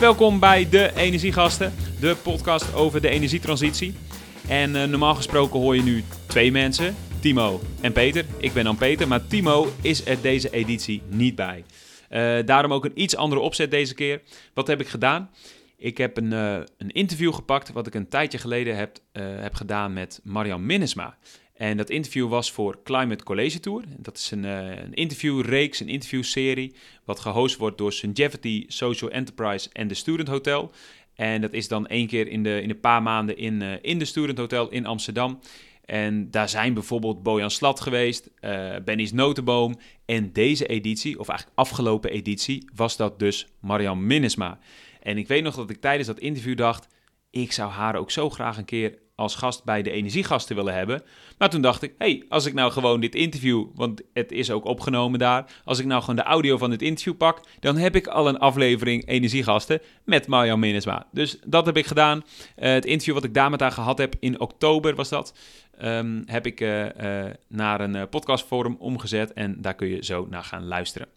Welkom bij de Energiegasten, de podcast over de energietransitie. En eh, normaal gesproken hoor je nu twee mensen, Timo en Peter. Ik ben dan Peter, maar Timo is er deze editie niet bij. Eh, daarom ook een iets andere opzet deze keer. Wat heb ik gedaan? Ik heb een, eh, een interview gepakt wat ik een tijdje geleden heb, heb gedaan met Marian Minnesma. En dat interview was voor Climate College Tour. Dat is een, eh, interviewreeks, een interviewserie, wat gehost wordt door Sungevity Social Enterprise en de Student Hotel. En dat is dan één keer in de, in een paar maanden in, eh, in de Student Hotel in Amsterdam. En daar zijn bijvoorbeeld Bojan Slat geweest, eh Benny's Notenboom. En deze editie, of eigenlijk afgelopen editie, was dat dus Marian Minnesma. En ik weet nog dat ik tijdens dat interview dacht, ik zou haar ook zo graag een keer als gast bij de Energiegasten willen hebben. Maar toen dacht ik, hey, als ik nou gewoon dit interview, want het is ook opgenomen daar, als ik nou gewoon de audio van dit interview pak, dan heb ik al een aflevering Energiegasten met Marjan Minnesma. Dus dat heb ik gedaan. Eh, het interview wat ik daar met haar gehad heb in oktober was dat, ehm, heb ik eh, eh, naar een podcastforum omgezet en daar kun je zo naar gaan luisteren.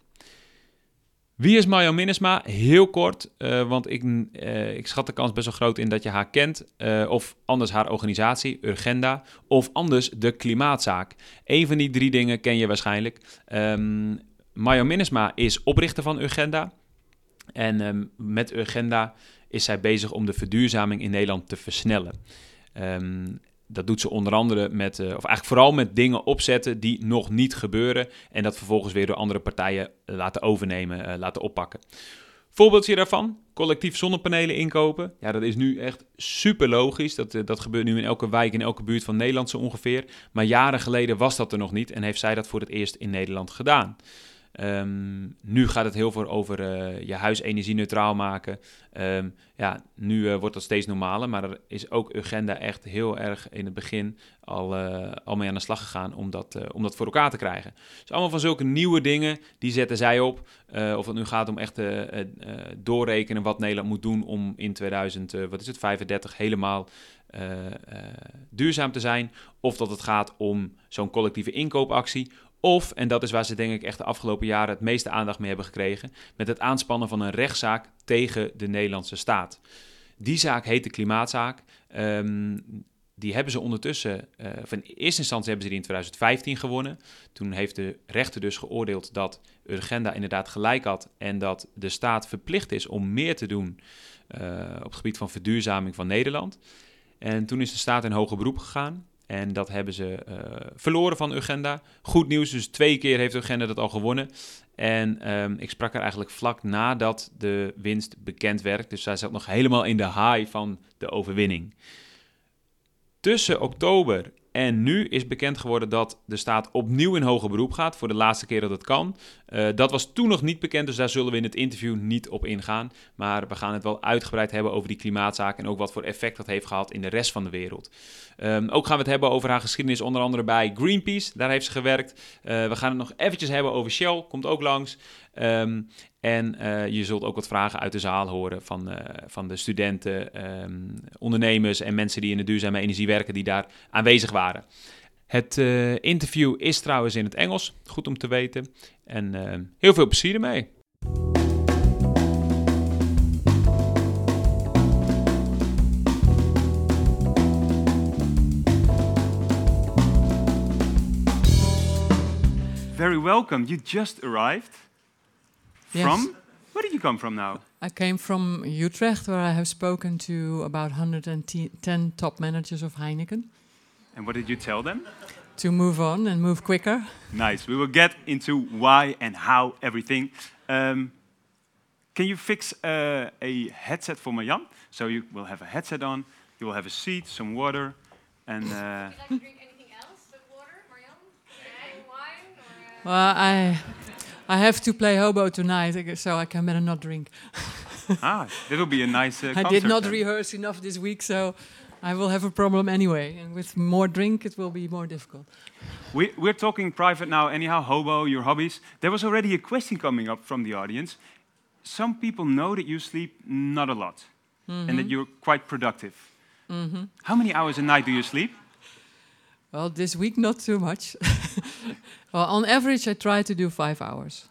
Wie is Marjan Minnesma? Heel kort, eh, want ik, eh, ik schat de kans best wel groot in dat je haar kent. eh, of anders haar organisatie, Urgenda. Of anders de Klimaatzaak. Eén van die drie dingen ken je waarschijnlijk. Ehm Marjan Minnesma is oprichter van Urgenda. En ehm, met Urgenda is zij bezig om de verduurzaming in Nederland te versnellen. Ehm, dat doet ze onder andere met, eh, of eigenlijk vooral met dingen opzetten die nog niet gebeuren. En dat vervolgens weer door andere partijen eh, laten overnemen, eh, laten oppakken. Voorbeeldje daarvan, collectief zonnepanelen inkopen. Ja, dat is nu echt super logisch. Dat, dat gebeurt nu in elke wijk, in elke buurt van Nederland zo ongeveer. Maar jaren geleden was dat er nog niet en heeft zij dat voor het eerst in Nederland gedaan. Ehm, nu gaat het heel veel over eh, je huis energie-neutraal maken. Ehm, ja, nu eh, wordt dat steeds normaler, maar er is ook Urgenda echt heel erg in het begin al, eh, al mee aan de slag gegaan om dat, om dat voor elkaar te krijgen. Dus allemaal van zulke nieuwe dingen, die zetten zij op. Of het nu gaat om echt doorrekenen wat Nederland moet doen om in 2000, eh, wat is het, 35 helemaal duurzaam te zijn. Of dat het gaat om zo'n collectieve inkoopactie. Of, en dat is waar ze denk ik echt de afgelopen jaren het meeste aandacht mee hebben gekregen, met het aanspannen van een rechtszaak tegen de Nederlandse staat. Die zaak heet de Klimaatzaak. Ehm, die hebben ze ondertussen, eh, of in eerste instantie hebben ze die in 2015 gewonnen. Toen heeft de rechter dus geoordeeld dat Urgenda inderdaad gelijk had en dat de staat verplicht is om meer te doen eh, op het gebied van verduurzaming van Nederland. En toen is de staat in hoger beroep gegaan. En dat hebben ze eh, verloren van Urgenda. Goed nieuws, dus twee keer heeft Urgenda dat al gewonnen. En ehm, ik sprak er eigenlijk vlak nadat de winst bekend werd. Dus zij zat nog helemaal in de high van de overwinning. Tussen oktober en nu is bekend geworden dat de staat opnieuw in hoger beroep gaat. Voor de laatste keer dat het kan. Eh, dat was toen nog niet bekend, dus daar zullen we in het interview niet op ingaan. Maar we gaan het wel uitgebreid hebben over die klimaatzaak en ook wat voor effect dat heeft gehad in de rest van de wereld. Ehm, ook gaan we het hebben over haar geschiedenis, onder andere bij Greenpeace. Daar heeft ze gewerkt. Eh, we gaan het nog eventjes hebben over Shell, komt ook langs. Ehm, en eh, je zult ook wat vragen uit de zaal horen van, van de studenten, ehm, ondernemers en mensen die in de duurzame energie werken, die daar aanwezig waren. Het eh, interview is trouwens in het Engels, goed om te weten. En eh, heel veel plezier ermee. Very welcome. You just arrived Yes. from. Where did you come from now? I came from Utrecht, where I have spoken to about 110 top managers of Heineken And what did you tell them? to move on and move quicker. Nice. We will get into why and how everything. Um, can you fix uh, a headset for Marjan? So you will have a headset on. You will have a seat, some water, and. Uh, like to drink anything else water, Marjan? Wine or? Uh, Well, I, I have to play hobo tonight, so I can better not drink. ah, that will be a nice. Uh, I did not then. rehearse enough this week, so I will have a problem anyway. And with more drink, it will be more difficult. We, we're talking private now, anyhow, hobo, your hobbies. There was already a question coming up from the audience. Some people know that you sleep not a lot and that mm-hmm. you're quite productive. Mm-hmm. How many hours a night do you sleep? Well, this week, not too much. well, on average, I try to do five hours.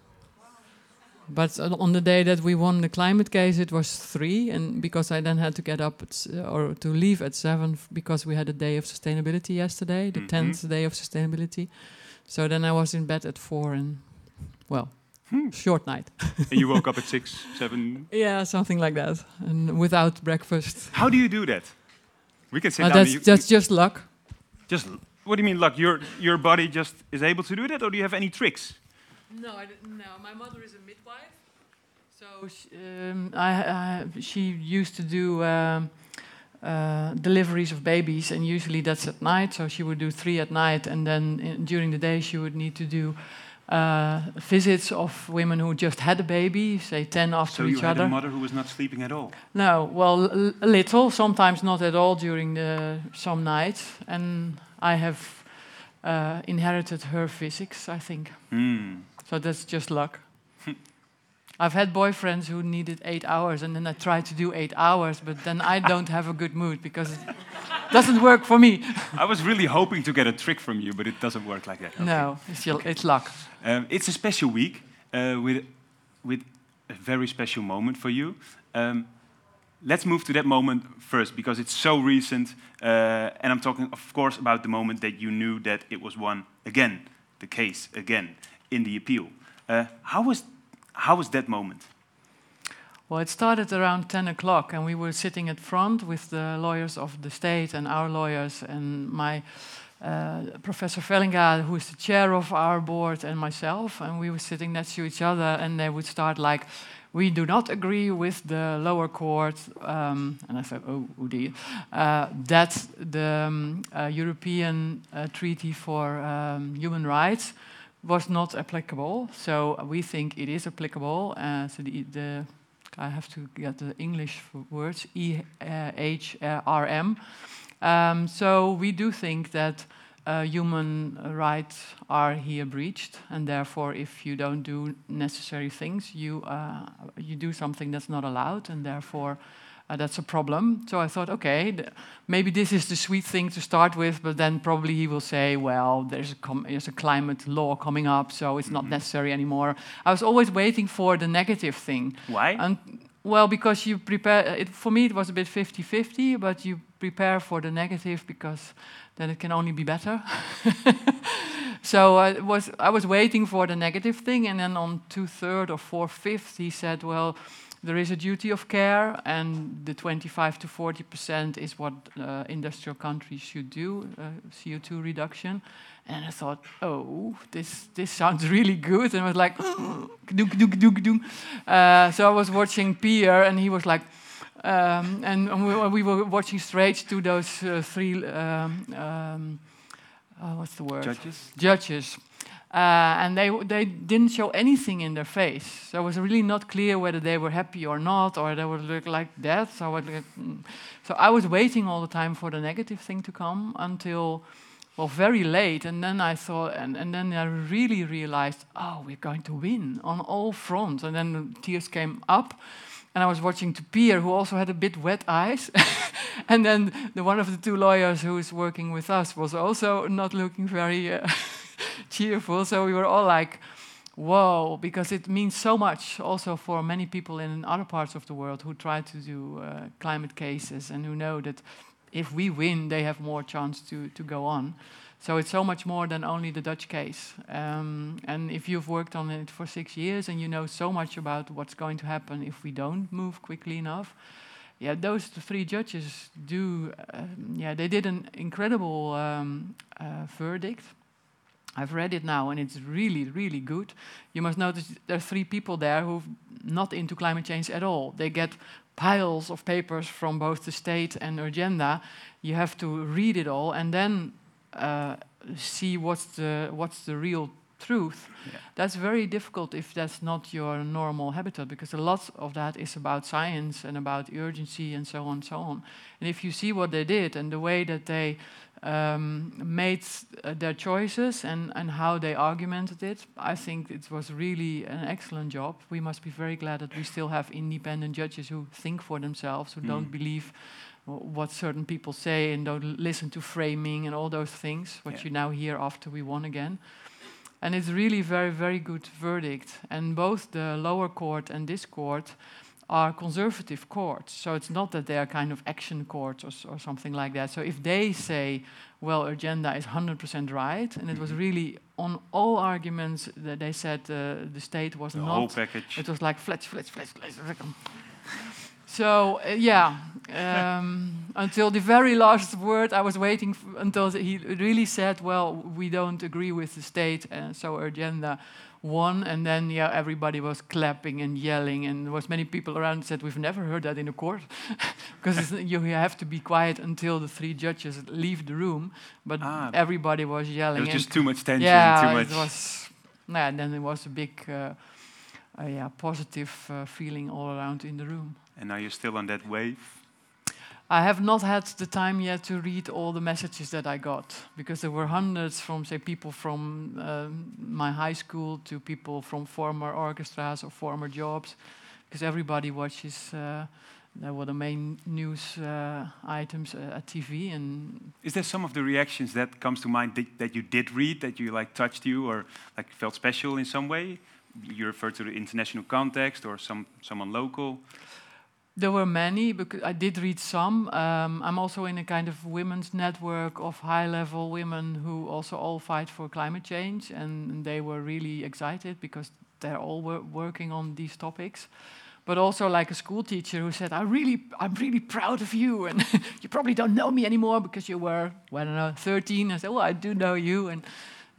But on the day that we won the climate case, it was three, and because I then had to get up at, s- uh, or to leave at seven because we had a day of sustainability yesterday, the Mhm. 10th day of sustainability. So then I was in bed at four, and well, Hmm. short night. and you woke up at six, seven. Yeah, something like that, and without breakfast. How do you do that? We can say Uh, that's that's just luck. just. What do you mean, luck? Your your body just is able to do that, or do you have any tricks? No, I didn't, no. My mother is a midwife, so sh um, I, I, she used to do um, uh, deliveries of babies, and usually that's at night. So she would do three at night, and then in, during the day she would need to do uh, visits of women who just had a baby, say ten after So you each had other. a mother who was not sleeping at all. No, well, a little, sometimes not at all during the some nights, and I have uh, inherited her physics, I think. Hmm. So that's just luck. I've had boyfriends who needed eight hours, and then I try to do eight hours, but then I don't have a good mood because it doesn't work for me. I was really hoping to get a trick from you, but it doesn't work like that. Okay. No, it's, your- it's luck. Um, it's a special week uh, with with a very special moment for you. Um, let's move to that moment first because it's so recent, uh, and I'm talking, of course, about the moment that you knew that it was won again, the case again in the appeal. Uh, how was how was that moment? Well, it started around 10 o'clock, and we were sitting at front with the lawyers of the state and our lawyers, and my uh, Professor Vellinga, who is the chair of our board, and myself, and we were sitting next to each other, and they would start like, we do not agree with the lower court, um, and I said, oh, oh uh, that the um, uh, European uh, Treaty for um, Human Rights was not applicable. So we think it is applicable. Uh, so the, the I have to get the English words E uh, H uh, R M. Um, so we do think that uh, human rights are here breached, and therefore, if you don't do necessary things, you uh, you do something that's not allowed, and therefore. Uh, that's a problem. So I thought, okay, th- maybe this is the sweet thing to start with, but then probably he will say, well, there's a, com- there's a climate law coming up, so it's not necessary anymore. I was always waiting for the negative thing. Why? And well, because you prepare it for me, it was a bit 50-50, but you prepare for the negative because then it can only be better. so I was I was waiting for the negative thing, and then on two third or four fifth, he said, "Well, there is a duty of care, and the 25 to 40 percent is what uh, industrial countries should do, uh, CO2 reduction." And I thought, "Oh, this this sounds really good," and I was like, "Dook dook dook dook." Uh, so I was watching Pier, and he was like. Um, and and we, we were watching straight to those uh, three, um, um, uh, what's the word? Judges? Judges. Uh, and they, they didn't show anything in their face. So it was really not clear whether they were happy or not, or they would look like that. So I, mm. so I was waiting all the time for the negative thing to come until, well, very late. And then I thought, and, and then I really realized, oh, we're going to win on all fronts. And then the tears came up and I was watching to Pier, who also had a bit wet eyes. and then the one of the two lawyers who is working with us was also not looking very uh, cheerful. So we were all like, whoa, because it means so much also for many people in other parts of the world who try to do uh, climate cases and who know that if we win, they have more chance to, to go on. So it's so much more than only the Dutch case. Um, and if you've worked on it for six years and you know so much about what's going to happen if we don't move quickly enough, yeah, those three judges do. Um, yeah, they did an incredible um, uh, verdict. I've read it now, and it's really, really good. You must notice there are three people there who've not into climate change at all. They get piles of papers from both the state and Urgenda. You have to read it all, and then uh, see what's the what's the real truth. Yeah. That's very difficult if that's not your normal habitat, because a lot of that is about science and about urgency and so on and so on. And if you see what they did and the way that they um, made uh, their choices and, and how they argumented it, I think it was really an excellent job. We must be very glad that we still have independent judges who think for themselves, who don't Mm. believe what certain people say and don't listen to framing and all those things, what Yeah. you now hear after we won again. And it's really very, very good verdict. And both the lower court and this court are conservative courts. So it's not that they are kind of action courts or, or something like that. So if they say, well, Urgenda is 100% right, and it was really on all arguments that they said uh, the state was The not whole package. it was like fletch, fletch, fletch, fletch. So uh, yeah, um, until the very last word, I was waiting until he really said, "Well, we don't agree with the state," and so Urgenda won. And then yeah, everybody was clapping and yelling, and there was many people around said, "We've never heard that in a court," because you have to be quiet until the three judges leave the room. But Ah. everybody was yelling. was and just too much tension, yeah, too much. it was. Yeah, and then there was a big, uh, uh, yeah, positive uh, feeling all around in the room. And now you're still on that wave. I have not had the time yet to read all the messages that I got because there were hundreds from, say, people from um, my high school to people from former orchestras or former jobs, because everybody watches. Uh, there were the main news uh, items uh, at TV, and Is there some of the reactions that comes to mind that, that you did read that you like touched you or like felt special in some way? You refer to the international context or some someone local. There were many because I did read some. Um, I'm also in a kind of women's network of high-level women who also all fight for climate change, and they were really excited because they're all wor- working on these topics. But also like a school teacher who said, "I really, I'm really proud of you, and you probably don't know me anymore because you were, well, I don't know, 13." I said, "Well, I do know you," and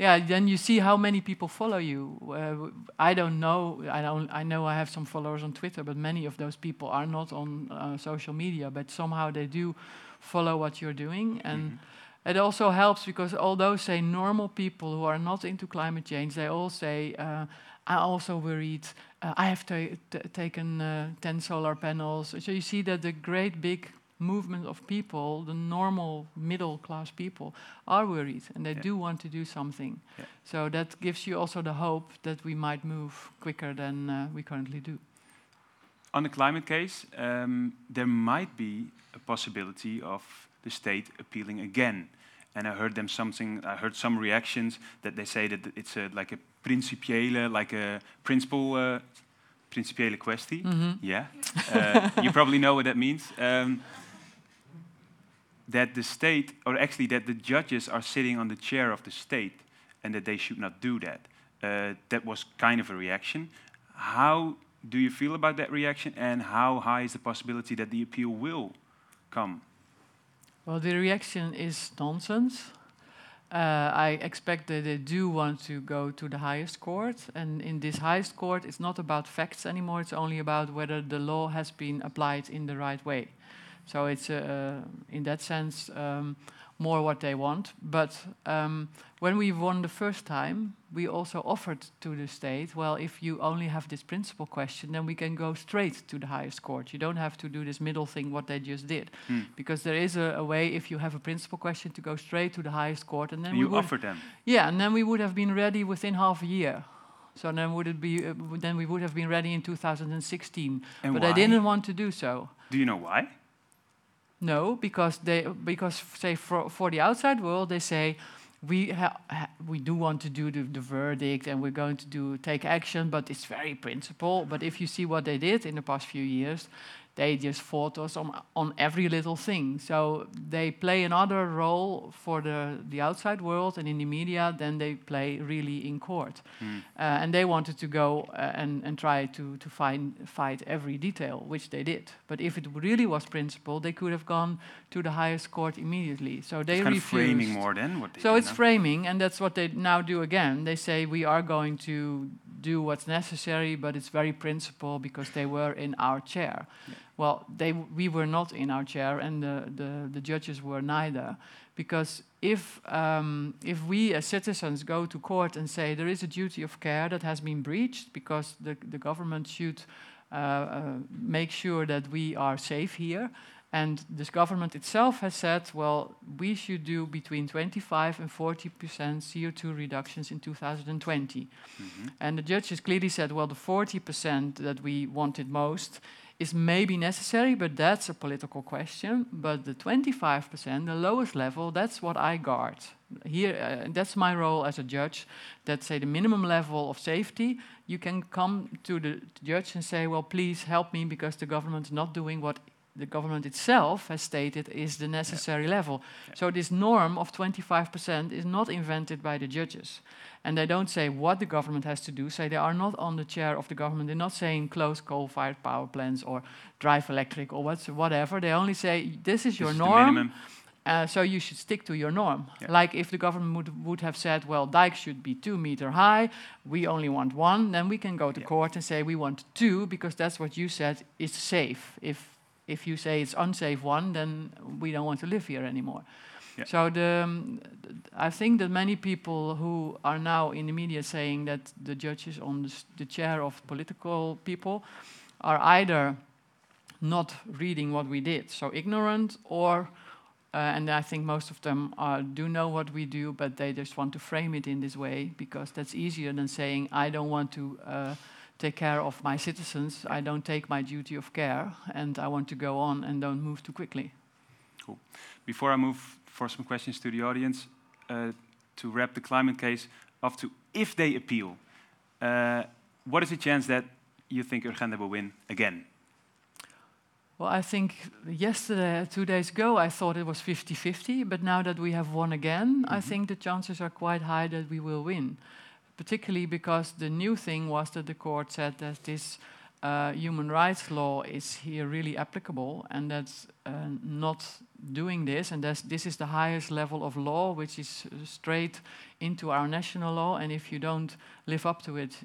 yeah, then you see how many people follow you. Uh, I don't know. I don't. I know I have some followers on Twitter, but many of those people are not on uh, social media. But somehow they do follow what you're doing, and it also helps because although say normal people who are not into climate change, they all say. Uh, I also worried. Uh, I have ta- t- taken uh, 10 solar panels. So you see that the great big movement of people, the normal middle class people, are worried and they Yeah. do want to do something. Yeah. So that gives you also the hope that we might move quicker than uh, we currently do. On the climate case, um, there might be a possibility of the state appealing again. And I heard them something. I heard some reactions that they say that it's a, like a principiële, like a principle, uh, principiële kwestie. Yeah, uh, you probably know what that means. Um, that the state, or actually that the judges are sitting on the chair of the state, and that they should not do that. Uh, that was kind of a reaction. How do you feel about that reaction, and how high is the possibility that the appeal will come? Well, the reaction is nonsense. Uh, I expect that they do want to go to the highest court, and in this highest court, it's not about facts anymore. It's only about whether the law has been applied in the right way. So it's, uh, in that sense, um, more what they want. But um, when we won the first time, we also offered to the state, well, if you only have this principal question, then we can go straight to the highest court. You don't have to do this middle thing, what they just did. Hmm. Because there is a, a way, if you have a principal question, to go straight to the highest court, and then And we you offered them. yeah, and then we would have been ready within half a year. So then would it be? Uh, then we would have been ready in 2016. And but why? they didn't want to do so. Do you know why? No, because they because say for for the outside world they say we we do want to do the, the verdict and we're going to do take action, but it's very principle. But if you see what they did in the past few years, they just fought us on on every little thing. So they play another role for the the outside world and in the media than they play really in court. Hmm. Uh, and they wanted to go uh, and, and try to, to find, fight every detail, which they did. But if it really was principle, they could have gone to the highest court immediately. So they it's kind of refused. framing more than what they so it's framing, and that's what they now do again. They say we are going to do what's necessary, but it's very principle because they were in our chair. Well, they we were not in our chair, and the, the, the judges were neither. Because if um, if we as citizens go to court and say there is a duty of care that has been breached because the, the government should uh, uh, make sure that we are safe here, And this government itself has said, well, we should do between 25 and 40 percent CO2 reductions in 2020. And the judges clearly said, well, the 40 percent that we wanted most is maybe necessary, but that's a political question. But the 25 percent, the lowest level, that's what I guard. Here, uh, that's my role as a judge. That say the minimum level of safety, you can come to the judge and say, well, please help me because the government's not doing what the government itself has stated is the necessary level. So this norm of 25% is not invented by the judges. And they don't say what the government has to do. Say they are not on the chair of the government. They're not saying close coal-fired power plants or drive electric or what's, whatever. They only say this is your This is the norm. Uh, so you should stick to your norm. Yeah. Like if the government would, would have said, well, dikes should be two meter high, we only want one, then we can go to Yeah. court and say we want two because that's what you said is safe. If if you say it's unsafe one, then we don't want to live here anymore. Yeah. So the, um, I think that many people who are now in the media saying that the judges on the, the chair of political people are either not reading what we did, so ignorant, or uh, and I think most of them are, do know what we do, but they just want to frame it in this way because that's easier than saying I don't want to uh, take care of my citizens. I don't take my duty of care, and I want to go on and don't move too quickly. Before I move for some questions to the audience, uh, to wrap the climate case up to if they appeal, uh, what is the chance that you think Urgenda will win again? Well, I think yesterday, two days ago, I thought it was 50 50, but now that we have won again, I think the chances are quite high that we will win. Particularly because the new thing was that the court said that this uh, human rights law is here really applicable, and that's uh, not doing this, and that's, this is the highest level of law, which is uh, straight into our national law, and if you don't live up to it,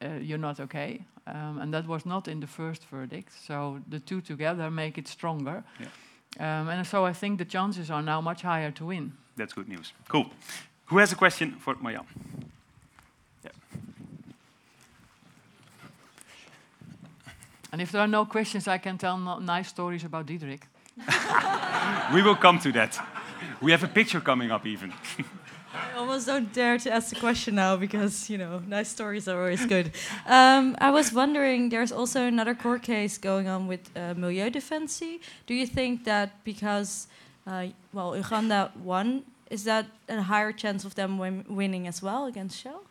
uh, you're not okay. Um, and that was not in the first verdict. So the two together make it stronger. Um, and so I think the chances are now much higher to win. That's good news. Cool. Who has a question for Marjan? And if there are no questions, I can tell no nice stories about Diederik. We will come to that. We have a picture coming up even. I almost don't dare to ask the question now because, you know, nice stories are always good. Um, I was wondering, there's also another court case going on with uh, Milieudefensie. Do you think that because, uh, well, Urgenda won, is that a higher chance of them win winning as well against Shell?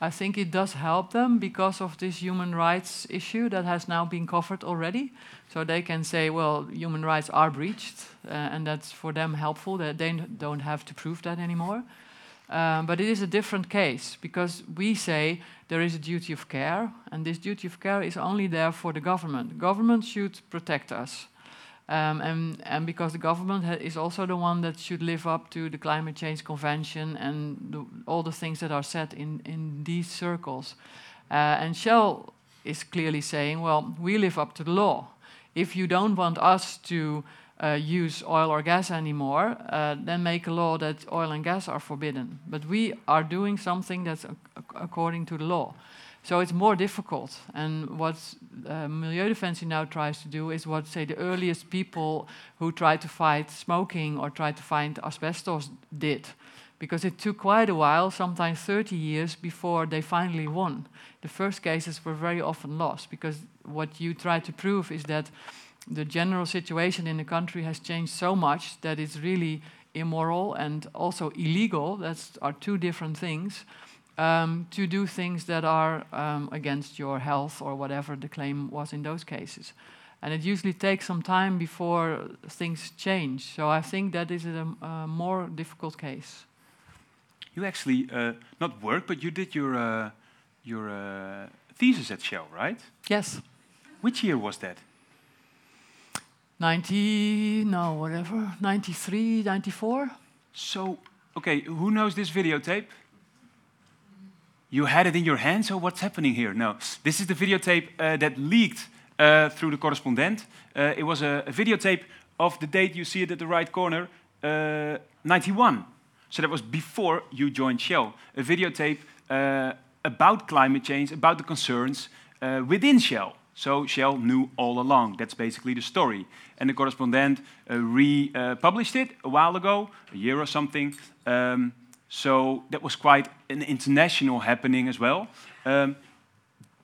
I think it does help them because of this human rights issue that has now been covered already. So they can say, well, human rights are breached, uh, and that's for them helpful that they don't have to prove that anymore. Um, but it is a different case because we say there is a duty of care, and this duty of care is only there for the government. Government should protect us. Um, and, and because the government is also the one that should live up to the climate change convention and the, all the things that are said in, in these circles. Uh, and Shell is clearly saying, well, we live up to the law. If you don't want us to uh, use oil or gas anymore, uh, then make a law that oil and gas are forbidden. But we are doing something that's ac- according to the law. So it's more difficult. And what uh, Milieudefensie now tries to do is what, say, the earliest people who tried to fight smoking or tried to find asbestos did. Because it took quite a while, sometimes 30 years, before they finally won. The first cases were very often lost because what you try to prove is that the general situation in the country has changed so much that it's really immoral and also illegal. That's are two different things um, to do things that are um, against your health or whatever the claim was in those cases. And it usually takes some time before things change. So I think that is a, a more difficult case. You actually uh, not work, but you did your uh, your uh, thesis at Shell, right? Yes. Which year was that? 90, no, whatever, 93, 94. So, okay, who knows this videotape? You had it in your hand, so what's happening here? No, this is the videotape uh, that leaked uh, through the correspondent. Uh, it was a, a videotape of the date you see it at the right corner, uh, 91. So that was before you joined Shell. A videotape uh, about climate change, about the concerns uh, within Shell. So Shell knew all along. That's basically the story. And the correspondent republished it a while ago, a year or something. Um, so that was quite an international happening as well. Um,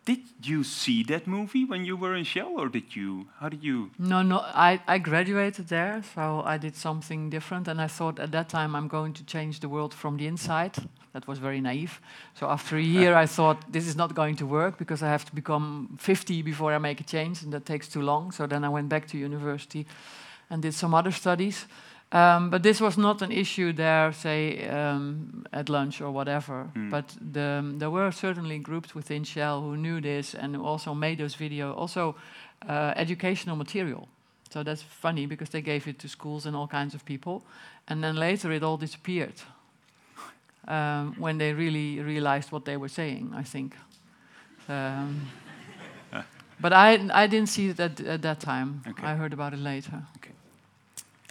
did you see that movie when you were in Shell, or did you? How did you? No, no. I, I graduated there, so I did something different, and I thought at that time I'm going to change the world from the inside. That was very naive. So after a year, I thought this is not going to work because I have to become 50 before I make a change, and that takes too long. So then I went back to university and did some other studies. Um, but this was not an issue there, say, um, at lunch or whatever. Mm. But the, there were certainly groups within Shell who knew this and who also made those video, also uh, educational material. So that's funny because they gave it to schools and all kinds of people. And then later it all disappeared um, when they really realized what they were saying, I think. Um, but I, I didn't see it at, at that time. Okay. I heard about it later.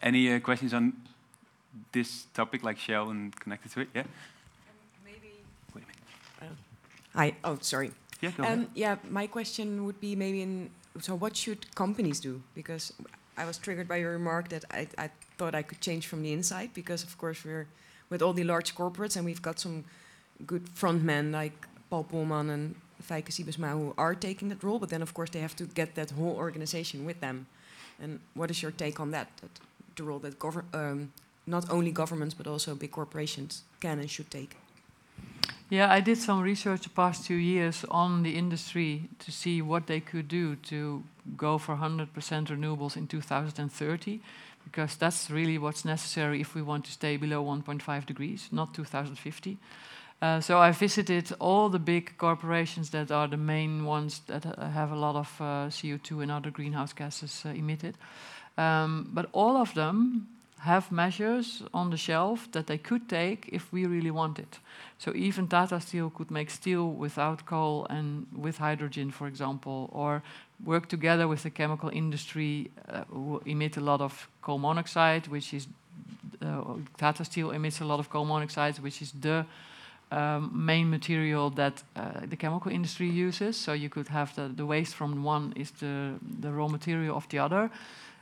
Any uh, questions on this topic, like Shell and connected to it? Yeah. Maybe. Wait a minute. Uh, hi. Oh, sorry. Yeah. Go ahead. Um, yeah, my question would be maybe in. So, what should companies do? Because I was triggered by your remark that I, I thought I could change from the inside. Because of course we're with all the large corporates, and we've got some good frontmen like Paul Polman and Feike Sijbesma who are taking that role. But then, of course, they have to get that whole organization with them. And what is your take on that? that the role that um, not only governments but also big corporations can and should take. Yeah, I did some research the past two years on the industry to see what they could do to go for 100% renewables in 2030, because that's really what's necessary if we want to stay below 1.5 degrees, not 2050. Uh, so I visited all the big corporations that are the main ones that uh, have a lot of uh, CO2 and other greenhouse gases uh, emitted. Um, but all of them have measures on the shelf that they could take if we really want it. So even Tata Steel could make steel without coal and with hydrogen, for example, or work together with the chemical industry uh, who emit a lot of coal monoxide, which is uh, Tata Steel emits a lot of coal monoxide, which is the um, main material that uh, the chemical industry uses. So you could have the, the waste from one is the, the raw material of the other.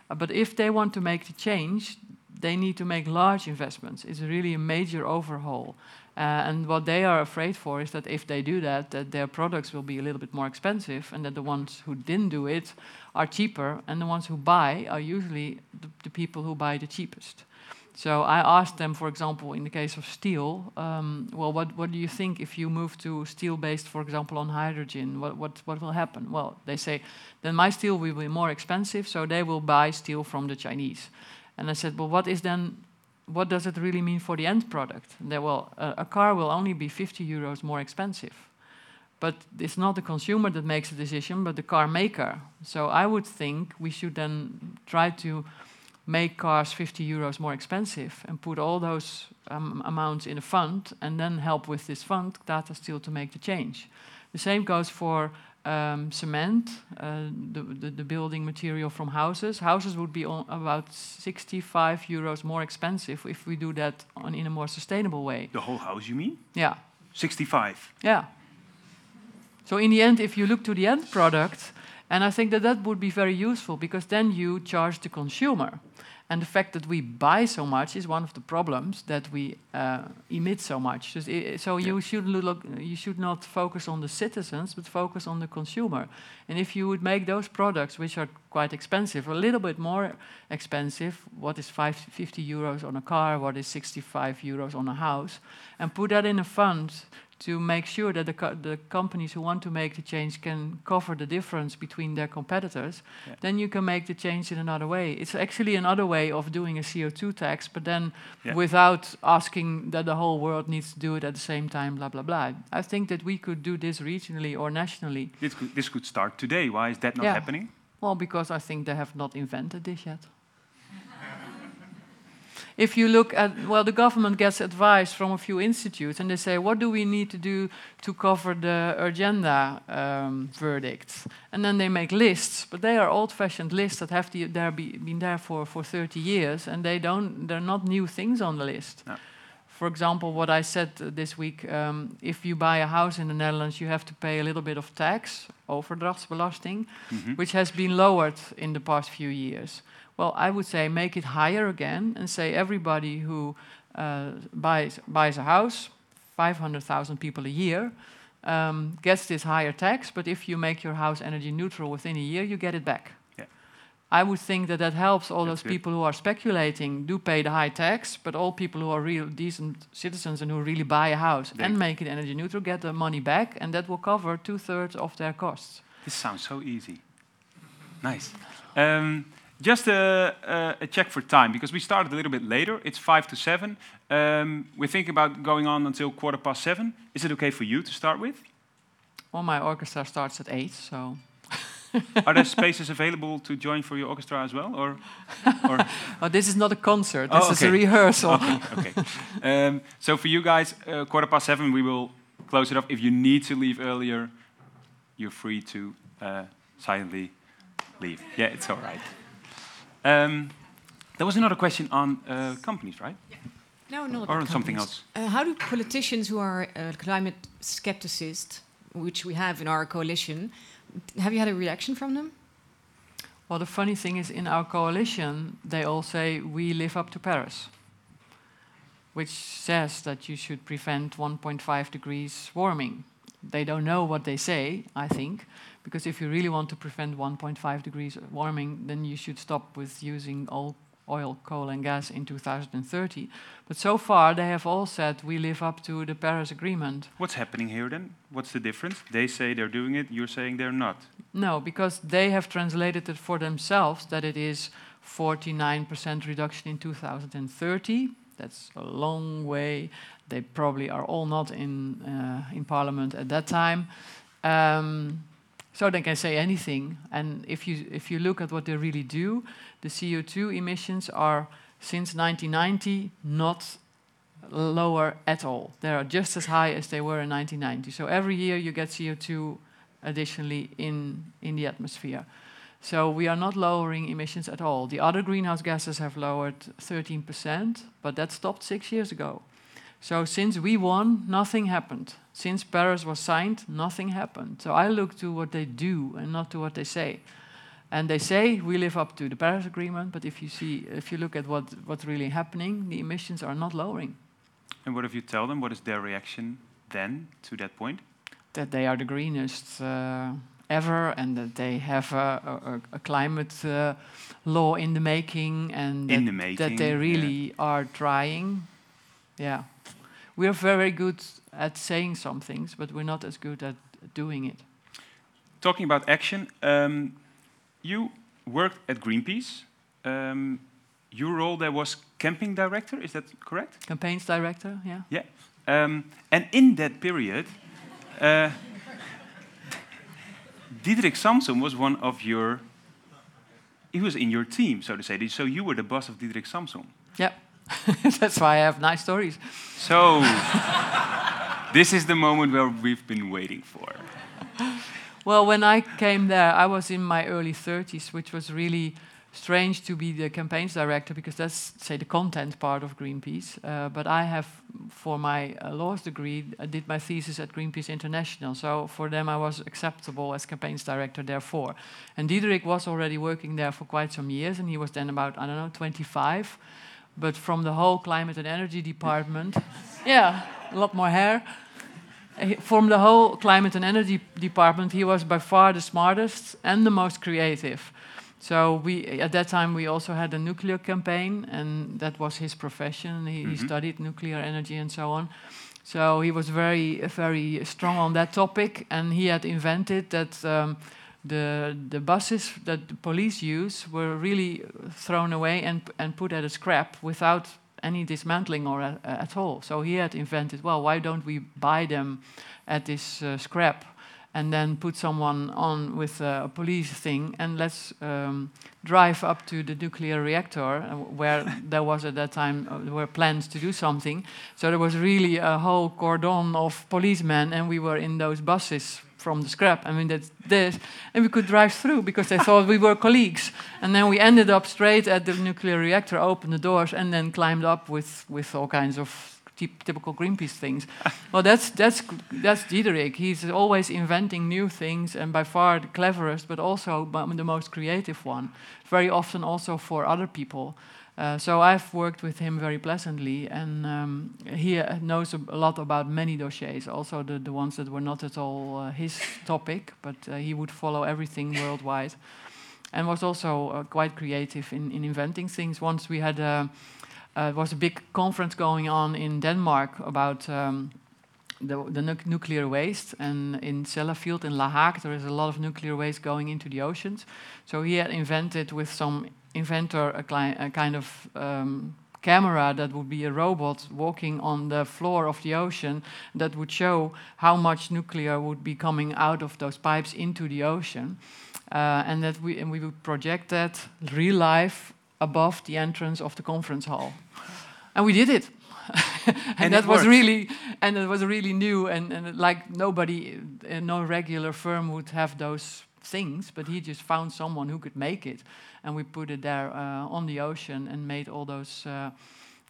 Uh, but if they want to make the change, they need to make large investments. It's really a major overhaul. Uh, and what they are afraid for is that if they do that, that their products will be a little bit more expensive, and that the ones who didn't do it are cheaper, and the ones who buy are usually the, the people who buy the cheapest. So I asked them, for example, in the case of steel, um, well, what, what do you think if you move to steel based, for example, on hydrogen? What, what, what will happen? Well, they say, then my steel will be more expensive, so they will buy steel from the Chinese. And I said, well, what is then, what does it really mean for the end product? And they, well, a, a car will only be 50 euros more expensive. But it's not the consumer that makes the decision, but the car maker. So I would think we should then try to make cars 50 euros more expensive and put all those um, amounts in a fund and then help with this fund Tata Steel to make the change. The same goes for um, cement, uh, the, the, the, building material from houses. Houses would be about 65 euros more expensive if we do that on, in a more sustainable way. The whole house, you mean? Yeah. 65? Yeah. So in the end, if you look to the end product, and I think that that would be very useful because then you charge the consumer. And the fact that we buy so much is one of the problems that we uh, emit so much. So, so yeah. you should look, you should not focus on the citizens, but focus on the consumer. And if you would make those products, which are quite expensive, a little bit more expensive, what is 5, 50 euros on a car, what is 65 euros on a house, and put that in a fund to make sure that the, co the companies who want to make the change can cover the difference between their competitors, yeah. then you can make the change in another way. It's actually another way of doing a CO2 tax, but then yeah. without asking that the whole world needs to do it at the same time, blah, blah, blah. I think that we could do this regionally or nationally. This could, this could start today. Why is that not yeah. happening? Well, because I think they have not invented this yet if you look at, well, the government gets advice from a few institutes and they say, what do we need to do to cover the Urgenda um, verdicts? And then they make lists, but they are old-fashioned lists that have there be, been there for, for 30 years and they don't, they're not new things on the list. No. For example, what I said uh, this week, um, if you buy a house in the Netherlands, you have to pay a little bit of tax, overdrachtsbelasting, Mhm. which has been lowered in the past few years. Well, I would say make it higher again and say everybody who uh, buys, buys a house, 500,000 people a year, um, gets this higher tax, but if you make your house energy neutral within a year, you get it back. I would think that that helps all That's those people who are speculating do pay the high tax, but all people who are real decent citizens and who really buy a house They- and make it energy neutral get their money back, and that will cover two thirds of their costs. This sounds so easy. Nice. Um, just a, a, a check for time, because we started a little bit later. It's five to seven. Um, we're thinking about going on until quarter past seven. Is it okay for you to start with? Well, my orchestra starts at eight, so Are there spaces available to join for your orchestra as well, or? or oh, this is not a concert. Oh, This is a rehearsal. okay, okay. Um, so for you guys, uh, quarter past seven, we will close it off. If you need to leave earlier, you're free to uh, silently leave. Yeah, it's all right. Um, there was another question on uh, companies, right? No, not Or on about something else? Uh, how do politicians who are uh, climate skepticists, which we have in our coalition, have you had a reaction from them? Well, the funny thing is, in our coalition, they all say we live up to Paris, which says that you should prevent 1.5 degrees warming. They don't know what they say, I think, because if you really want to prevent 1.5 degrees warming, then you should stop with using all oil, coal, and gas in 2030. But so far, they have all said we live up to the Paris Agreement. What's happening here then? What's the difference? They say they're doing it, you're saying they're not. No, because they have translated it for themselves that it is 49% reduction in 2030. That's a long way. They probably are all not in uh, in parliament at that time, um, so they can say anything. And if you if you look at what they really do, the CO2 emissions are since 1990 not lower at all. They are just as high as they were in 1990. So every year you get CO2 additionally in, in the atmosphere. So we are not lowering emissions at all. The other greenhouse gases have lowered 13%, but that stopped six years ago. So since we won, nothing happened. Since Paris was signed, nothing happened. So I look to what they do and not to what they say. And they say we live up to the Paris Agreement, but if you see, if you look at what, what's really happening, the emissions are not lowering. And what if you tell them? What is their reaction then to that point? that they are the greenest uh, ever and that they have a, a, a climate uh, law in the making and In that, the making, that they yeah. really are trying. Yeah. We're very good at saying some things, but we're not as good at doing it. Talking about action, um, you worked at Greenpeace. Um, your role there was camping director, is that correct? Campaigns director, yeah. Yeah. Um, and in that period, uh, Diederik Samsom was one of your. He was in your team, so to say. So you were the boss of Diederik Samsom. Yep. That's why I have nice stories. So this is the moment where we've been waiting for. Well, when I came there, I was in my early 30s, which was really strange to be the campaigns director because that's, say, the content part of Greenpeace. Uh, but I have, for my uh, laws degree, I did my thesis at Greenpeace International. So for them, I was acceptable as campaigns director, therefore. And Diederik was already working there for quite some years, and he was then about, I don't know, 25. But from the whole climate and energy department, yeah, a lot more hair. From the whole climate and energy department, he was by far the smartest and the most creative. So we, at that time, we also had a nuclear campaign, and that was his profession. He, he studied nuclear energy and so on. So he was very, very strong on that topic, and he had invented that um, the the buses that the police use were really thrown away and and put at a scrap without any dismantling or a, at all. So he had invented, well, why don't we buy them at this uh, scrap and then put someone on with a police thing and let's um, drive up to the nuclear reactor uh, where there was at that time uh, there were plans to do something. So there was really a whole cordon of policemen and we were in those buses from the scrap. I mean, that's this. And we could drive through because they thought we were colleagues. And then we ended up straight at the nuclear reactor, opened the doors, and then climbed up with, with all kinds of typical Greenpeace things. well, that's that's that's Diederik. He's always inventing new things, and by far the cleverest, but also the most creative one. Very often also for other people. Uh, so I've worked with him very pleasantly, and um, he uh, knows a, lot about many dossiers, also the, the ones that were not at all uh, his topic, but uh, he would follow everything worldwide, and was also quite creative in, in inventing things. Once we had a, was a big conference going on in Denmark about. Um, the, the nuc- nuclear waste, and in Sellafield in La Hague, there is a lot of nuclear waste going into the oceans. So he had invented with some inventor a, cli- a kind of um, camera that would be a robot walking on the floor of the ocean that would show how much nuclear would be coming out of those pipes into the ocean, uh, and that we and we would project that real life above the entrance of the conference hall, and we did it. and, And that it was really and it was really new and, and like nobody uh, no regular firm would have those things but he just found someone who could make it and we put it there uh, on the ocean and made all those uh,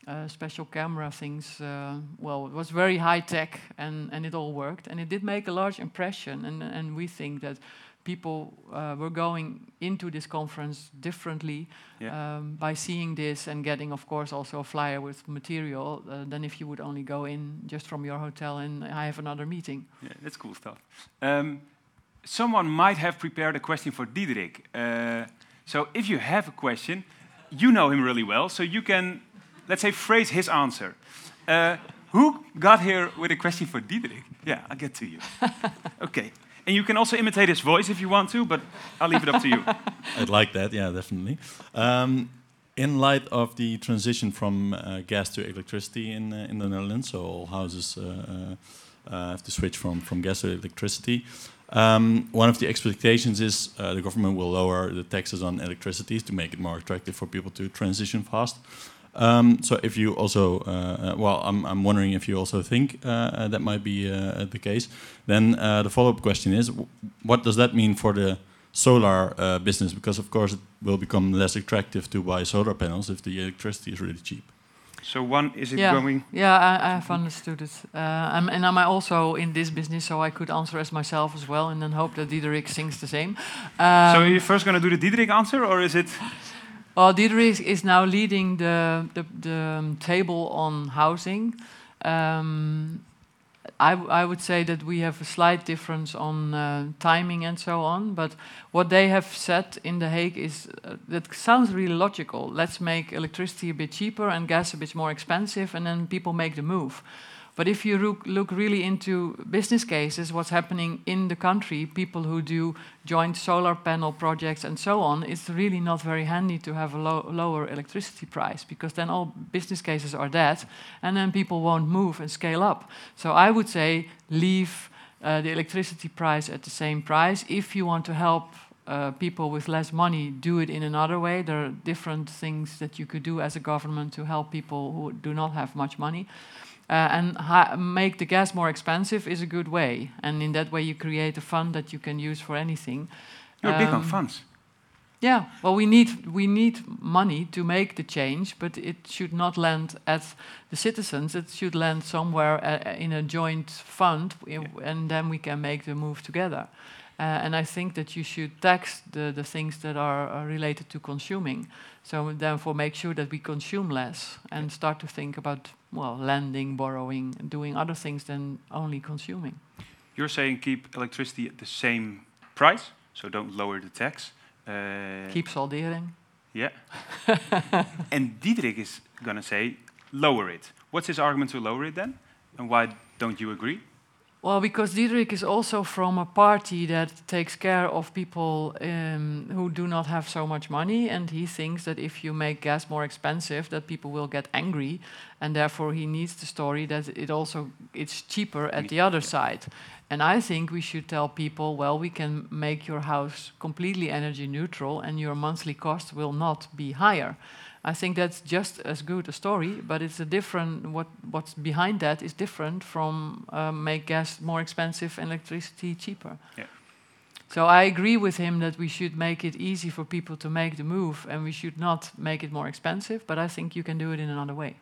uh, special camera things uh, well it was very high tech and, and it all worked and it did make a large impression and, and we think that people uh, were going into this conference differently Yeah. um, by seeing this and getting, of course, also a flyer with material uh, than if you would only go in just from your hotel and I have another meeting. Yeah, that's cool stuff. Um, someone might have prepared a question for Diederik. So if you have a question, you know him really well, so you can, let's say, phrase his answer. Uh, who got here with a question for Diederik? Yeah, I'll get to you. okay. And you can also imitate his voice if you want to, but I'll leave it up to you. I'd like that, yeah, definitely. Um, in light of the transition from uh, gas to electricity in, uh, in the Netherlands, so all houses uh, uh, uh, have to switch from, from gas to electricity. Um, one of the expectations is uh, the government will lower the taxes on electricity to make it more attractive for people to transition fast. Um, so, if you also, uh, uh, well, I'm, I'm wondering if you also think uh, uh, that might be uh, the case. Then the follow-up question is, what does that mean for the solar business? Because of course it will become less attractive to buy solar panels if the electricity is really cheap. So one, is it yeah, going? yeah, I, I have understood it. Uh, I'm, and I'm also in this business, so I could answer as myself as well, and then hope that Diederik thinks the same. Um, so are you first going to do the Diederik answer, or is it? Well, Diederik is now leading the the, the um, table on housing. Um, I, would say that we have a slight difference on uh, timing and so on, but what they have said in The Hague is uh, that sounds really logical. Let's make electricity a bit cheaper and gas a bit more expensive, and then people make the move. But if you look, look really into business cases, what's happening in the country, people who do joint solar panel projects and so on, it's really not very handy to have a low, lower electricity price because then all business cases are dead and then people won't move and scale up. So I would say leave uh, the electricity price at the same price. If you want to help uh, people with less money, do it in another way. There are different things that you could do as a government to help people who do not have much money. Uh, and ha- make the gas more expensive is a good way, and in that way you create a fund that you can use for anything. You're big on Um, funds. Yeah, well, we need we need money to make the change, but it should not land at the citizens. It should land somewhere uh, in a joint fund, i- and then we can make the move together. Uh, and I think that you should tax the, the things that are, are related to consuming. So therefore, make sure that we consume less and start to think about well, lending, borrowing, and doing other things than only consuming. You're saying keep electricity at the same price, so don't lower the tax. Uh, Keep soldering. Yeah. and Diederik is going to say lower it. What's his argument to lower it then? And why don't you agree? Well, because Diederik is also from a party that takes care of people um, who do not have so much money, and he thinks that if you make gas more expensive, that people will get angry, and therefore he needs the story that it also it's cheaper at the other side. And I think we should tell people, well, we can make your house completely energy neutral, and your monthly cost will not be higher. I think that's just as good a story, but it's a different. What what's behind that is different from um, make gas more expensive and electricity cheaper. Yeah. So I agree with him that we should make it easy for people to make the move, and we should not make it more expensive. But I think you can do it in another way.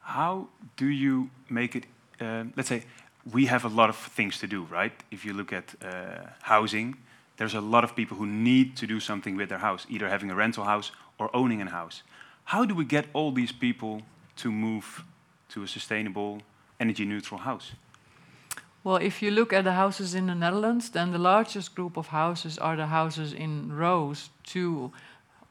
How do you make it? Um, let's say we have a lot of things to do, right? If you look at uh, housing, there's a lot of people who need to do something with their house, either having a rental house or owning a house. How do we get all these people to move to a sustainable, energy neutral house? Well, if you look at the houses in the Netherlands, then the largest group of houses are the houses in rows, two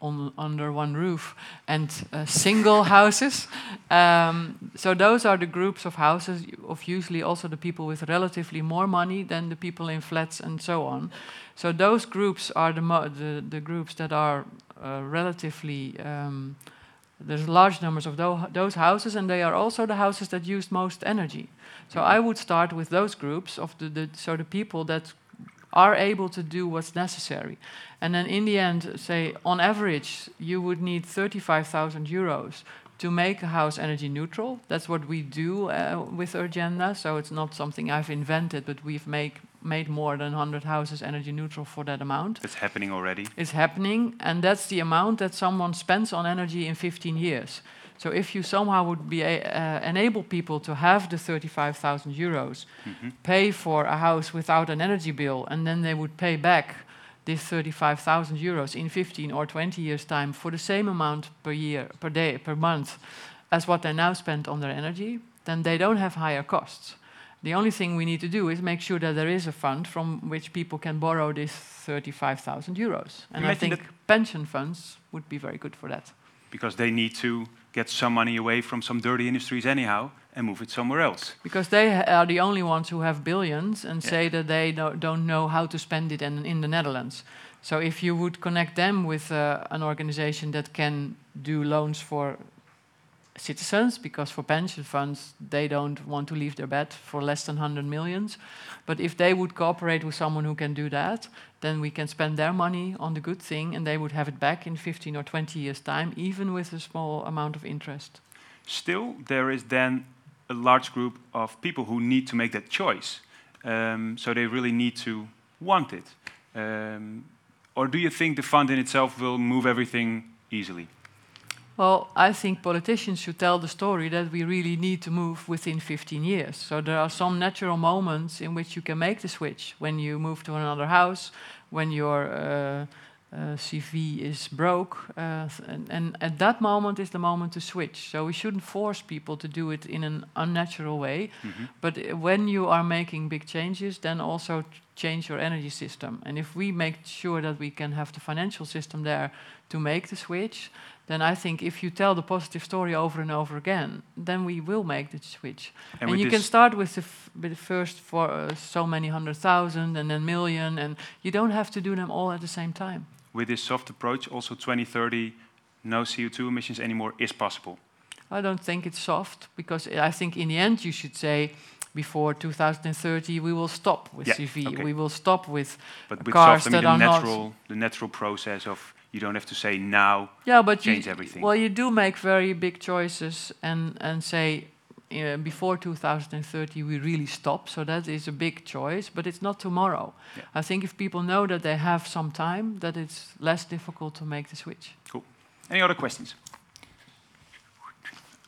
on, under one roof, and uh, single houses. Um, so those are the groups of houses of usually also the people with relatively more money than the people in flats and so on. So those groups are the the, the, groups that are relatively. Um, there's large numbers of those houses, and they are also the houses that use most energy. So I would start with those groups of the, the so the people that are able to do what's necessary. And then in the end, say on average, you would need 35,000 euros to make a house energy neutral. That's what we do uh, with Urgenda. So it's not something I've invented, but we've make, made more than 100 houses energy neutral for that amount. It's happening already. It's happening, and that's the amount that someone spends on energy in 15 years. So if you somehow would be a, uh, enable people to have the 35,000 euros, mm -hmm. pay for a house without an energy bill, and then they would pay back this 35,000 euros in 15 or 20 years time for the same amount per year, per day, per month as what they now spend on their energy, then they don't have higher costs. The only thing we need to do is make sure that there is a fund from which people can borrow this 35,000 euros. And I think pension funds would be very good for that. Because they need to get some money away from some dirty industries anyhow and move it somewhere else. Because they are the only ones who have billions and yeah. say that they don't know how to spend it in, in the Netherlands. So if you would connect them with uh, an organization that can do loans for citizens, because for pension funds, they don't want to leave their bed for less than 100 millions. But if they would cooperate with someone who can do that, then we can spend their money on the good thing and they would have it back in 15 or 20 years' time, even with a small amount of interest. Still, there is then a large group of people who need to make that choice. Um, so they really need to want it. Um, or do you think the fund in itself will move everything easily? Well, I think politicians should tell the story that we really need to move within 15 years. So there are some natural moments in which you can make the switch. When you move to another house, when your uh, uh, CV is broke, uh, and, and, at that moment is the moment to switch. So we shouldn't force people to do it in an unnatural way. Mm -hmm. But when you are making big changes, then also change your energy system. And if we make sure that we can have the financial system there to make the switch, then I think if you tell the positive story over and over again, then we will make the switch. And, and you can start with the, with the first for uh, so many hundred thousand and then million, and you don't have to do them all at the same time. With this soft approach, also 2030, no CO2 emissions anymore is possible. I don't think it's soft because I think in the end you should say before 2030 we will stop with yeah, CV. Okay. We will stop with, but with cars soft, I mean that the are natural, not the natural process of you don't have to say now. Yeah, but change you, everything. Well, you do make very big choices and and say. Uh, before 2030, we really stop. So that is a big choice, but it's not tomorrow. Yeah. I think if people know that they have some time, that it's less difficult to make the switch. Cool. Any other questions?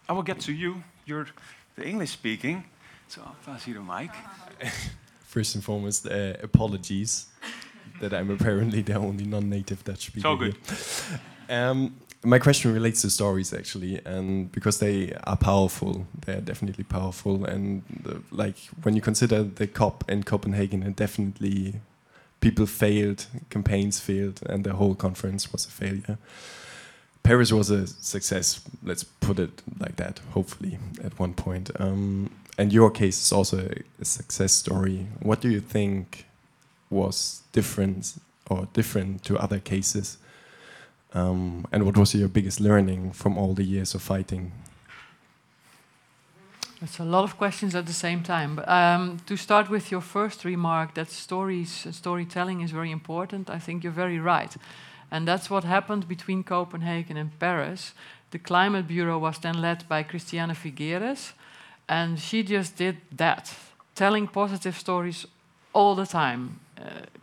I will get to you. You're the English speaking, so I'll pass you the mic. First and foremost, uh, apologies that I'm apparently the only non-native Dutch speaker. So good. Um, my question relates to stories actually, and because they are powerful, they are definitely powerful. And the, like when you consider the COP in Copenhagen, and definitely people failed, campaigns failed, and the whole conference was a failure. Paris was a success. Let's put it like that. Hopefully, at one point. Um, and your case is also a, a success story. What do you think was different or different to other cases? Um, and what was your biggest learning from all the years of fighting? That's a lot of questions at the same time. But um, to start with your first remark, that stories, storytelling is very important. I think you're very right, and that's what happened between Copenhagen and Paris. The climate bureau was then led by Christiana Figueres, and she just did that, telling positive stories all the time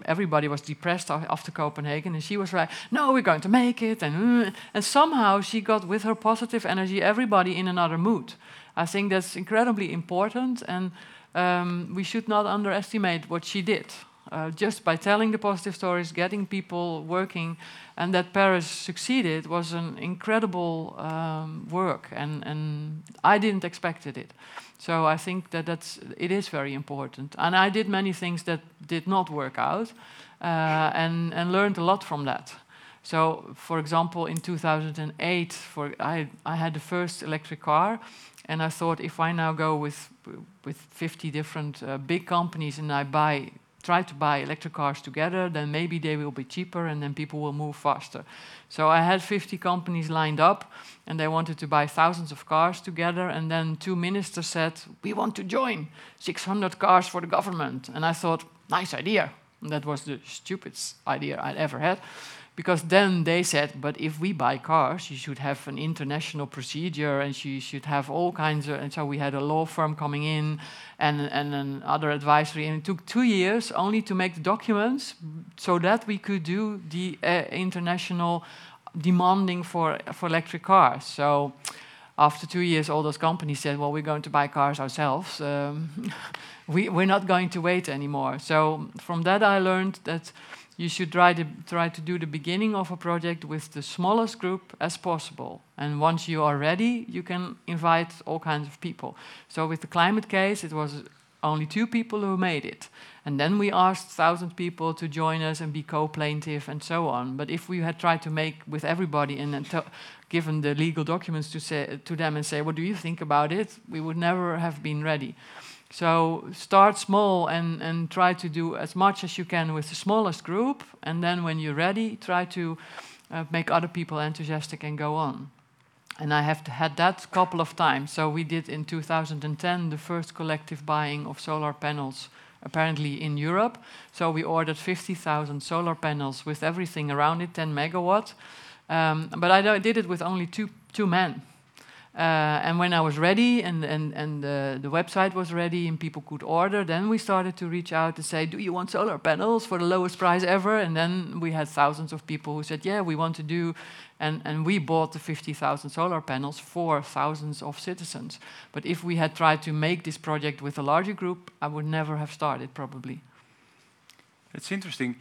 everybody was depressed after Copenhagen, and she was like, "No, we're going to make it," and uh, and somehow she got with her positive energy everybody in another mood. I think that's incredibly important, and um, we should not underestimate what she did. Uh, just by telling the positive stories, getting people working, and that Paris succeeded was an incredible um, work, and, and I didn't expected it. So I think that that's it is very important, and I did many things that did not work out, uh, and and learned a lot from that. So, for example, in 2008, for I I had the first electric car, and I thought if I now go with with 50 different uh, big companies and I buy try to buy electric cars together, then maybe they will be cheaper and then people will move faster. So I had 50 companies lined up and they wanted to buy thousands of cars together. And then two ministers said, We want to join 600 cars for the government. And I thought, Nice idea. And that was the stupidest idea I'd ever had. Because then they said, but if we buy cars, you should have an international procedure and you should have all kinds of. And so we had a law firm coming in and, and another advisory. And it took two years only to make the documents so that we could do the uh, international demanding for, for electric cars. So after two years, all those companies said, well, we're going to buy cars ourselves. Um, we, we're not going to wait anymore. So from that, I learned that you should try to, try to do the beginning of a project with the smallest group as possible. And once you are ready, you can invite all kinds of people. So with the climate case, it was only two people who made it. And then we asked thousand people to join us and be co-plaintiff and so on. But if we had tried to make with everybody and given the legal documents to say to them and say, "What do you think about it?" we would never have been ready. So start small and, and try to do as much as you can with the smallest group, and then when you're ready, try to uh, make other people enthusiastic and go on. And I have had that a couple of times. So we did in 2010 the first collective buying of solar panels, apparently in Europe. So we ordered 50,000 solar panels with everything around it, 10 megawatt. Um, but I did it with only two two men. Uh, and when I was ready and, and, and the, the website was ready and people could order, then we started to reach out to say, Do you want solar panels for the lowest price ever? And then we had thousands of people who said, Yeah, we want to do. And, and we bought the 50,000 solar panels for thousands of citizens. But if we had tried to make this project with a larger group, I would never have started, probably. It's interesting.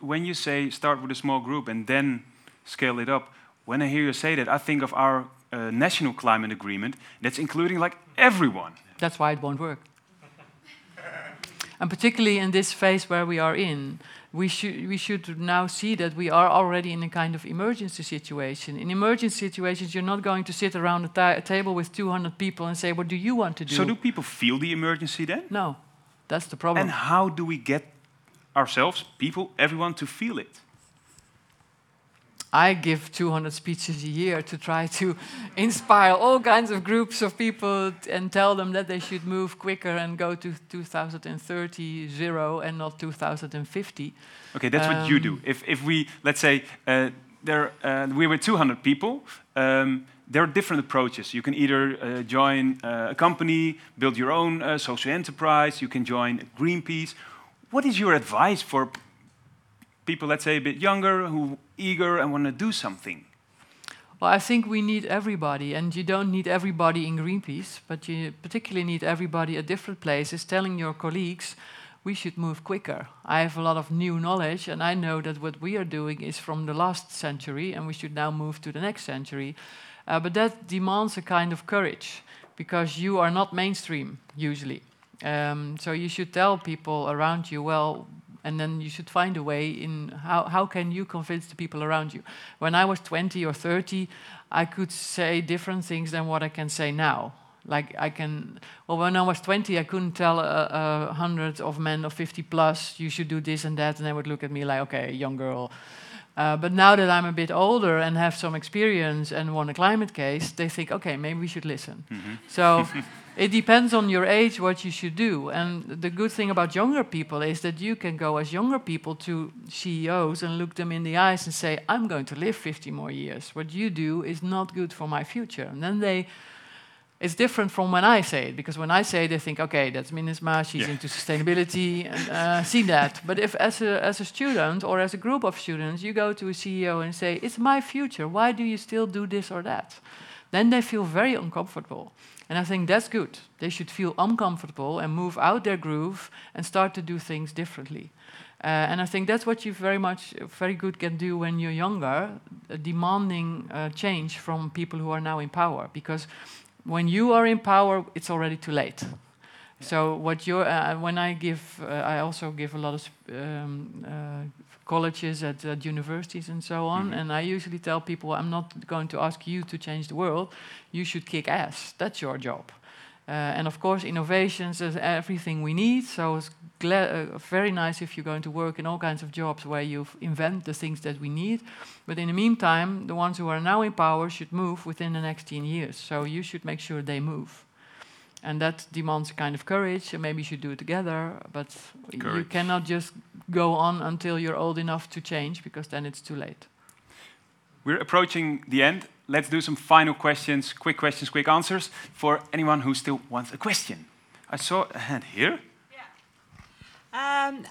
When you say start with a small group and then scale it up, when I hear you say that, I think of our uh, national climate agreement that's including like everyone. That's why it won't work. and particularly in this phase where we are in, we should we should now see that we are already in a kind of emergency situation. In emergency situations, you're not going to sit around a, ta table with 200 people and say, "What do you want to do?" So do people feel the emergency then? No, that's the problem. And how do we get ourselves, people, everyone to feel it? I give 200 speeches a year to try to inspire all kinds of groups of people and tell them that they should move quicker and go to 2030 zero and not 2050. Okay, that's um, what you do. Um, if, if we, let's say, uh, there, uh, we were 200 people, um, there are different approaches. You can either uh, join uh, a company, build your own uh, social enterprise, you can join Greenpeace. What is your advice for people, let's say, a bit younger who eager and want to do something? Well, I think we need everybody, and you don't need everybody in Greenpeace, but you particularly need everybody at different places telling your colleagues we should move quicker. I have a lot of new knowledge, and I know that what we are doing is from the last century, and we should now move to the next century. Uh, but that demands a kind of courage because you are not mainstream usually. Um, so you should tell people around you, well, and then you should find a way in how, how can you convince the people around you when i was 20 or 30 i could say different things than what i can say now like i can well when i was 20 i couldn't tell a, hundred of men of 50 plus you should do this and that and they would look at me like okay young girl uh, but now that I'm a bit older and have some experience and won a climate case, they think, okay, maybe we should listen. Mm -hmm. So it depends on your age what you should do. And the good thing about younger people is that you can go as younger people to CEOs and look them in the eyes and say, I'm going to live 50 more years. What you do is not good for my future. And then they It's different from when I say it because when I say it, they think, okay, that's Minnesma, she's Yeah. into sustainability, and uh, see that. But if as a as a student or as a group of students, you go to a CEO and say, it's my future. Why do you still do this or that? Then they feel very uncomfortable. And I think that's good. They should feel uncomfortable and move out their groove and start to do things differently. Uh, and I think that's what you very much, very good can do when you're younger, uh, demanding uh, change from people who are now in power. Because when you are in power, it's already too late. So what you're, uh, when I give, uh, I also give a lot of um, uh, colleges at, at universities and so on, and I usually tell people, I'm not going to ask you to change the world. You should kick ass. That's your job. Uh, and of course, innovations is everything we need. So it's gla- uh, very nice if you're going to work in all kinds of jobs where you invent the things that we need. But in the meantime, the ones who are now in power should move within the next 10 years. So you should make sure they move. And that demands a kind of courage, and maybe you should do it together. But you cannot just go on until you're old enough to change, because then it's too late. We're approaching the end. Let's do some final questions, quick questions, quick answers for anyone who still wants a question. I saw a hand here. Um,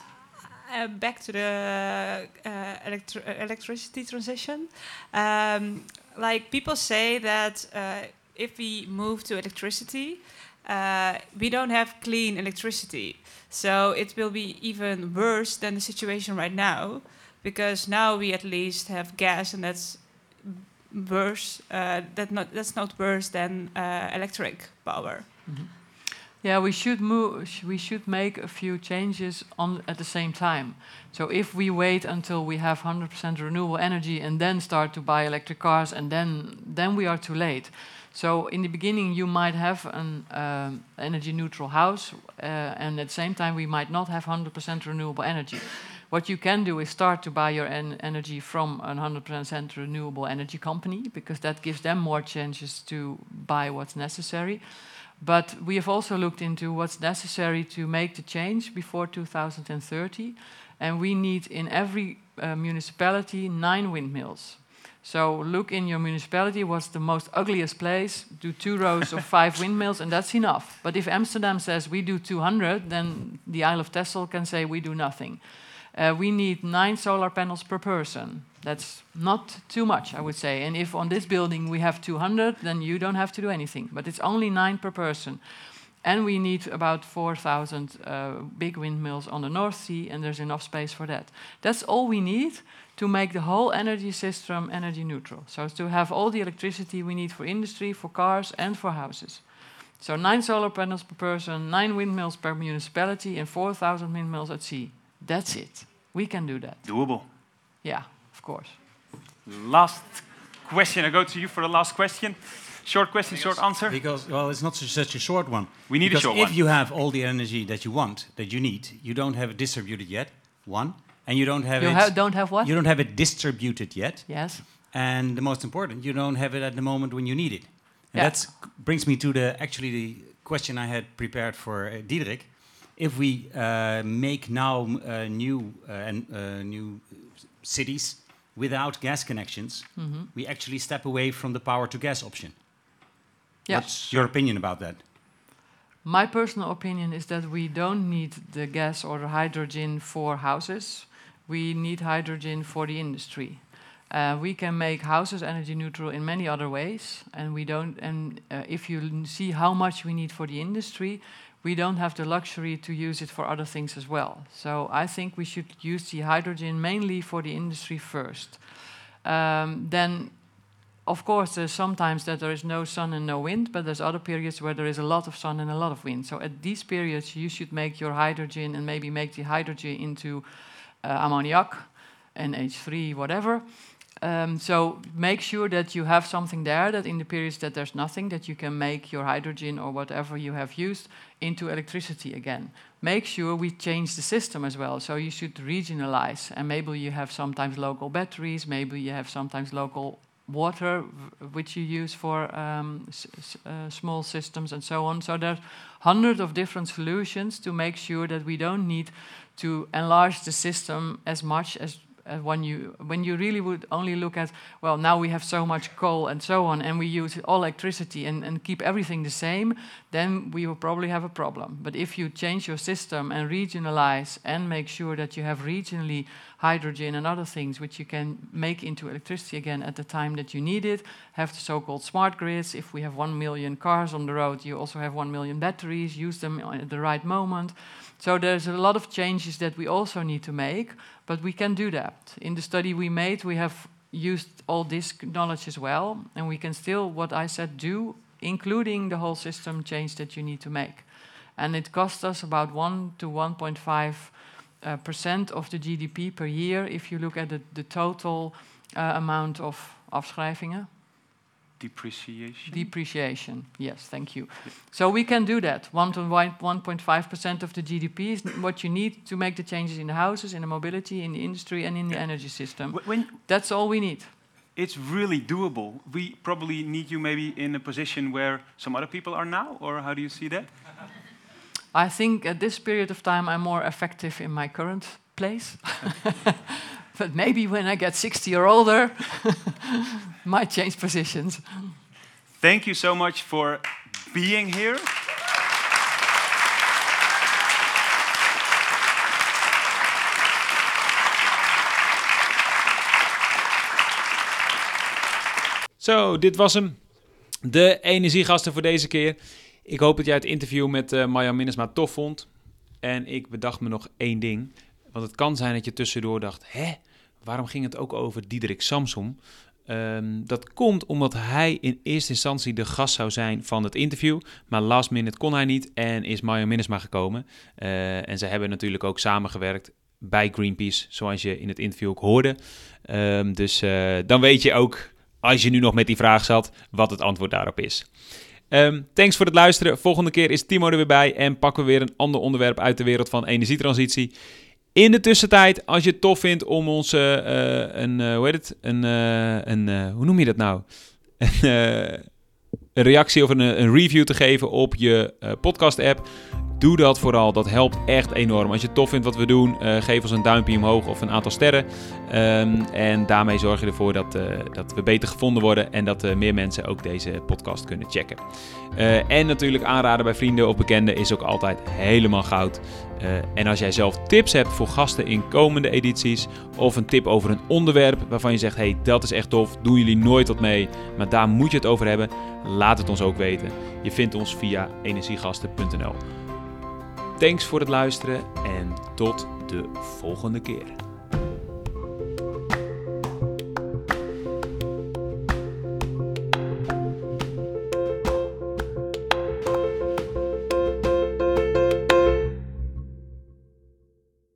uh, back to the uh, electri- uh, electricity transition. Um, like people say that uh, if we move to electricity, uh, we don't have clean electricity. So it will be even worse than the situation right now, because now we at least have gas, and that's worse. Uh, that not that's not worse than uh, electric power. Yeah, we should move. We should make a few changes on at the same time. So if we wait until we have 100% renewable energy and then start to buy electric cars, and then then we are too late. So in the beginning, you might have an um, energy neutral house, uh, and at the same time, we might not have 100% renewable energy. What you can do is start to buy your en- energy from a 100% renewable energy company because that gives them more chances to buy what's necessary. But we have also looked into what's necessary to make the change before 2030. And we need in every uh, municipality nine windmills. So look in your municipality, what's the most ugliest place? Do two rows of five windmills, and that's enough. But if Amsterdam says we do 200, then the Isle of Texel can say we do nothing. Uh, we need nine solar panels per person. That's not too much, I would say. And if on this building we have 200, then you don't have to do anything. But it's only nine per person. And we need about 4,000 uh, big windmills on the North Sea, and there's enough space for that. That's all we need to make the whole energy system energy neutral. So to have all the electricity we need for industry, for cars, and for houses. So nine solar panels per person, nine windmills per municipality, and 4,000 windmills at sea. That's it. We can do that. Doable. Yeah, of course. Last question. I go to you for the last question. Short question, short answer. Because well, it's not such a short one. We need a because short if one. you have all the energy that you want, that you need, you don't have it distributed yet. One, and you don't have You it. ha- don't have what? You don't have it distributed yet. Yes. And the most important, you don't have it at the moment when you need it. And Yeah. that brings me to the actually the question I had prepared for uh, Diederik. If we uh, make now uh, new uh, and uh, new cities without gas connections, Mhm. we actually step away from the power to gas option. Yeah. What's your opinion about that? My personal opinion is that we don't need the gas or the hydrogen for houses. We need hydrogen for the industry. Uh, we can make houses energy neutral in many other ways, and we don't. And uh, if you see how much we need for the industry, we don't have the luxury to use it for other things as well. So I think we should use the hydrogen mainly for the industry first. Um, then of course, there's sometimes that there is no sun and no wind, but there's other periods where there is a lot of sun and a lot of wind. So at these periods, you should make your hydrogen and maybe make the hydrogen into ammoniac, NH3, whatever. Um, so make sure that you have something there that in the periods that there's nothing, that you can make your hydrogen or whatever you have used into electricity again. Make sure we change the system as well. So you should regionalize, and maybe you have sometimes local batteries, maybe you have sometimes local water which you use for um, uh, small systems and so on. So there's hundreds of different solutions to make sure that we don't need to enlarge the system as much as uh, when you when you really would only look at well now we have so much coal and so on and we use all electricity and, and keep everything the same, then we will probably have a problem. But if you change your system and regionalize and make sure that you have regionally hydrogen and other things which you can make into electricity again at the time that you need it, have the so-called smart grids. If we have one million cars on the road, you also have one million batteries, use them at the right moment. So there's a lot of changes that we also need to make, but we can do that. In the study we made, we have used all this knowledge as well, and we can still, what I said, do, including the whole system change that you need to make. And it costs us about 1 to 1.5 uh, percent of the GDP per year if you look at the, the total uh, amount of afschrijvingen. Depreciation. Depreciation, yes, thank you. So we can do that. 1 to 1.5% of the GDP is what you need to make the changes in the houses, in the mobility, in the industry, and in the energy system. When That's all we need. it's really doable. We probably need you maybe in a position where some other people are now, or how do you see that? I think at this period of time I'm more effective in my current place. but maybe when I get 60 or older, might change positions. Thank you so much for being here. Zo, dit was hem. De energiegasten voor deze keer. Ik hoop dat jij het interview met uh, Marjan Minnesma tof vond. En ik bedacht me nog één ding. Want het kan zijn dat je tussendoor dacht... Hè, waarom ging het ook over Diederik Samsom? Um, dat komt omdat hij in eerste instantie de gast zou zijn van het interview. Maar last minute kon hij niet en is Marjan Minnesma gekomen. Uh, en ze hebben natuurlijk ook samengewerkt bij Greenpeace, zoals je in het interview ook hoorde. Um, dus uh, dan weet je ook, als je nu nog met die vraag zat, wat het antwoord daarop is. Um, thanks voor het luisteren. Volgende keer is Timo er weer bij en pakken we weer een ander onderwerp uit de wereld van energietransitie. In de tussentijd, als je het tof vindt om ons uh, een, uh, hoe heet het, een, uh, een hoe noem je dat nou? een, reactie of een, een, review te geven op je podcast-app. Doe dat vooral, dat helpt echt enorm. Als je het tof vindt wat we doen, geef ons een duimpje omhoog of een aantal sterren. Um, en daarmee zorg je ervoor dat, dat we beter gevonden worden en dat meer mensen ook deze podcast kunnen checken. en natuurlijk aanraden bij vrienden of bekenden is ook altijd helemaal goud. Uh, en als jij zelf tips hebt voor gasten in komende edities, of een tip over een onderwerp waarvan je zegt: hey, dat is echt tof, doen jullie nooit wat mee, maar daar moet je het over hebben, laat het ons ook weten. Je vindt ons via energiegasten.nl. Thanks voor het luisteren en tot de volgende keer.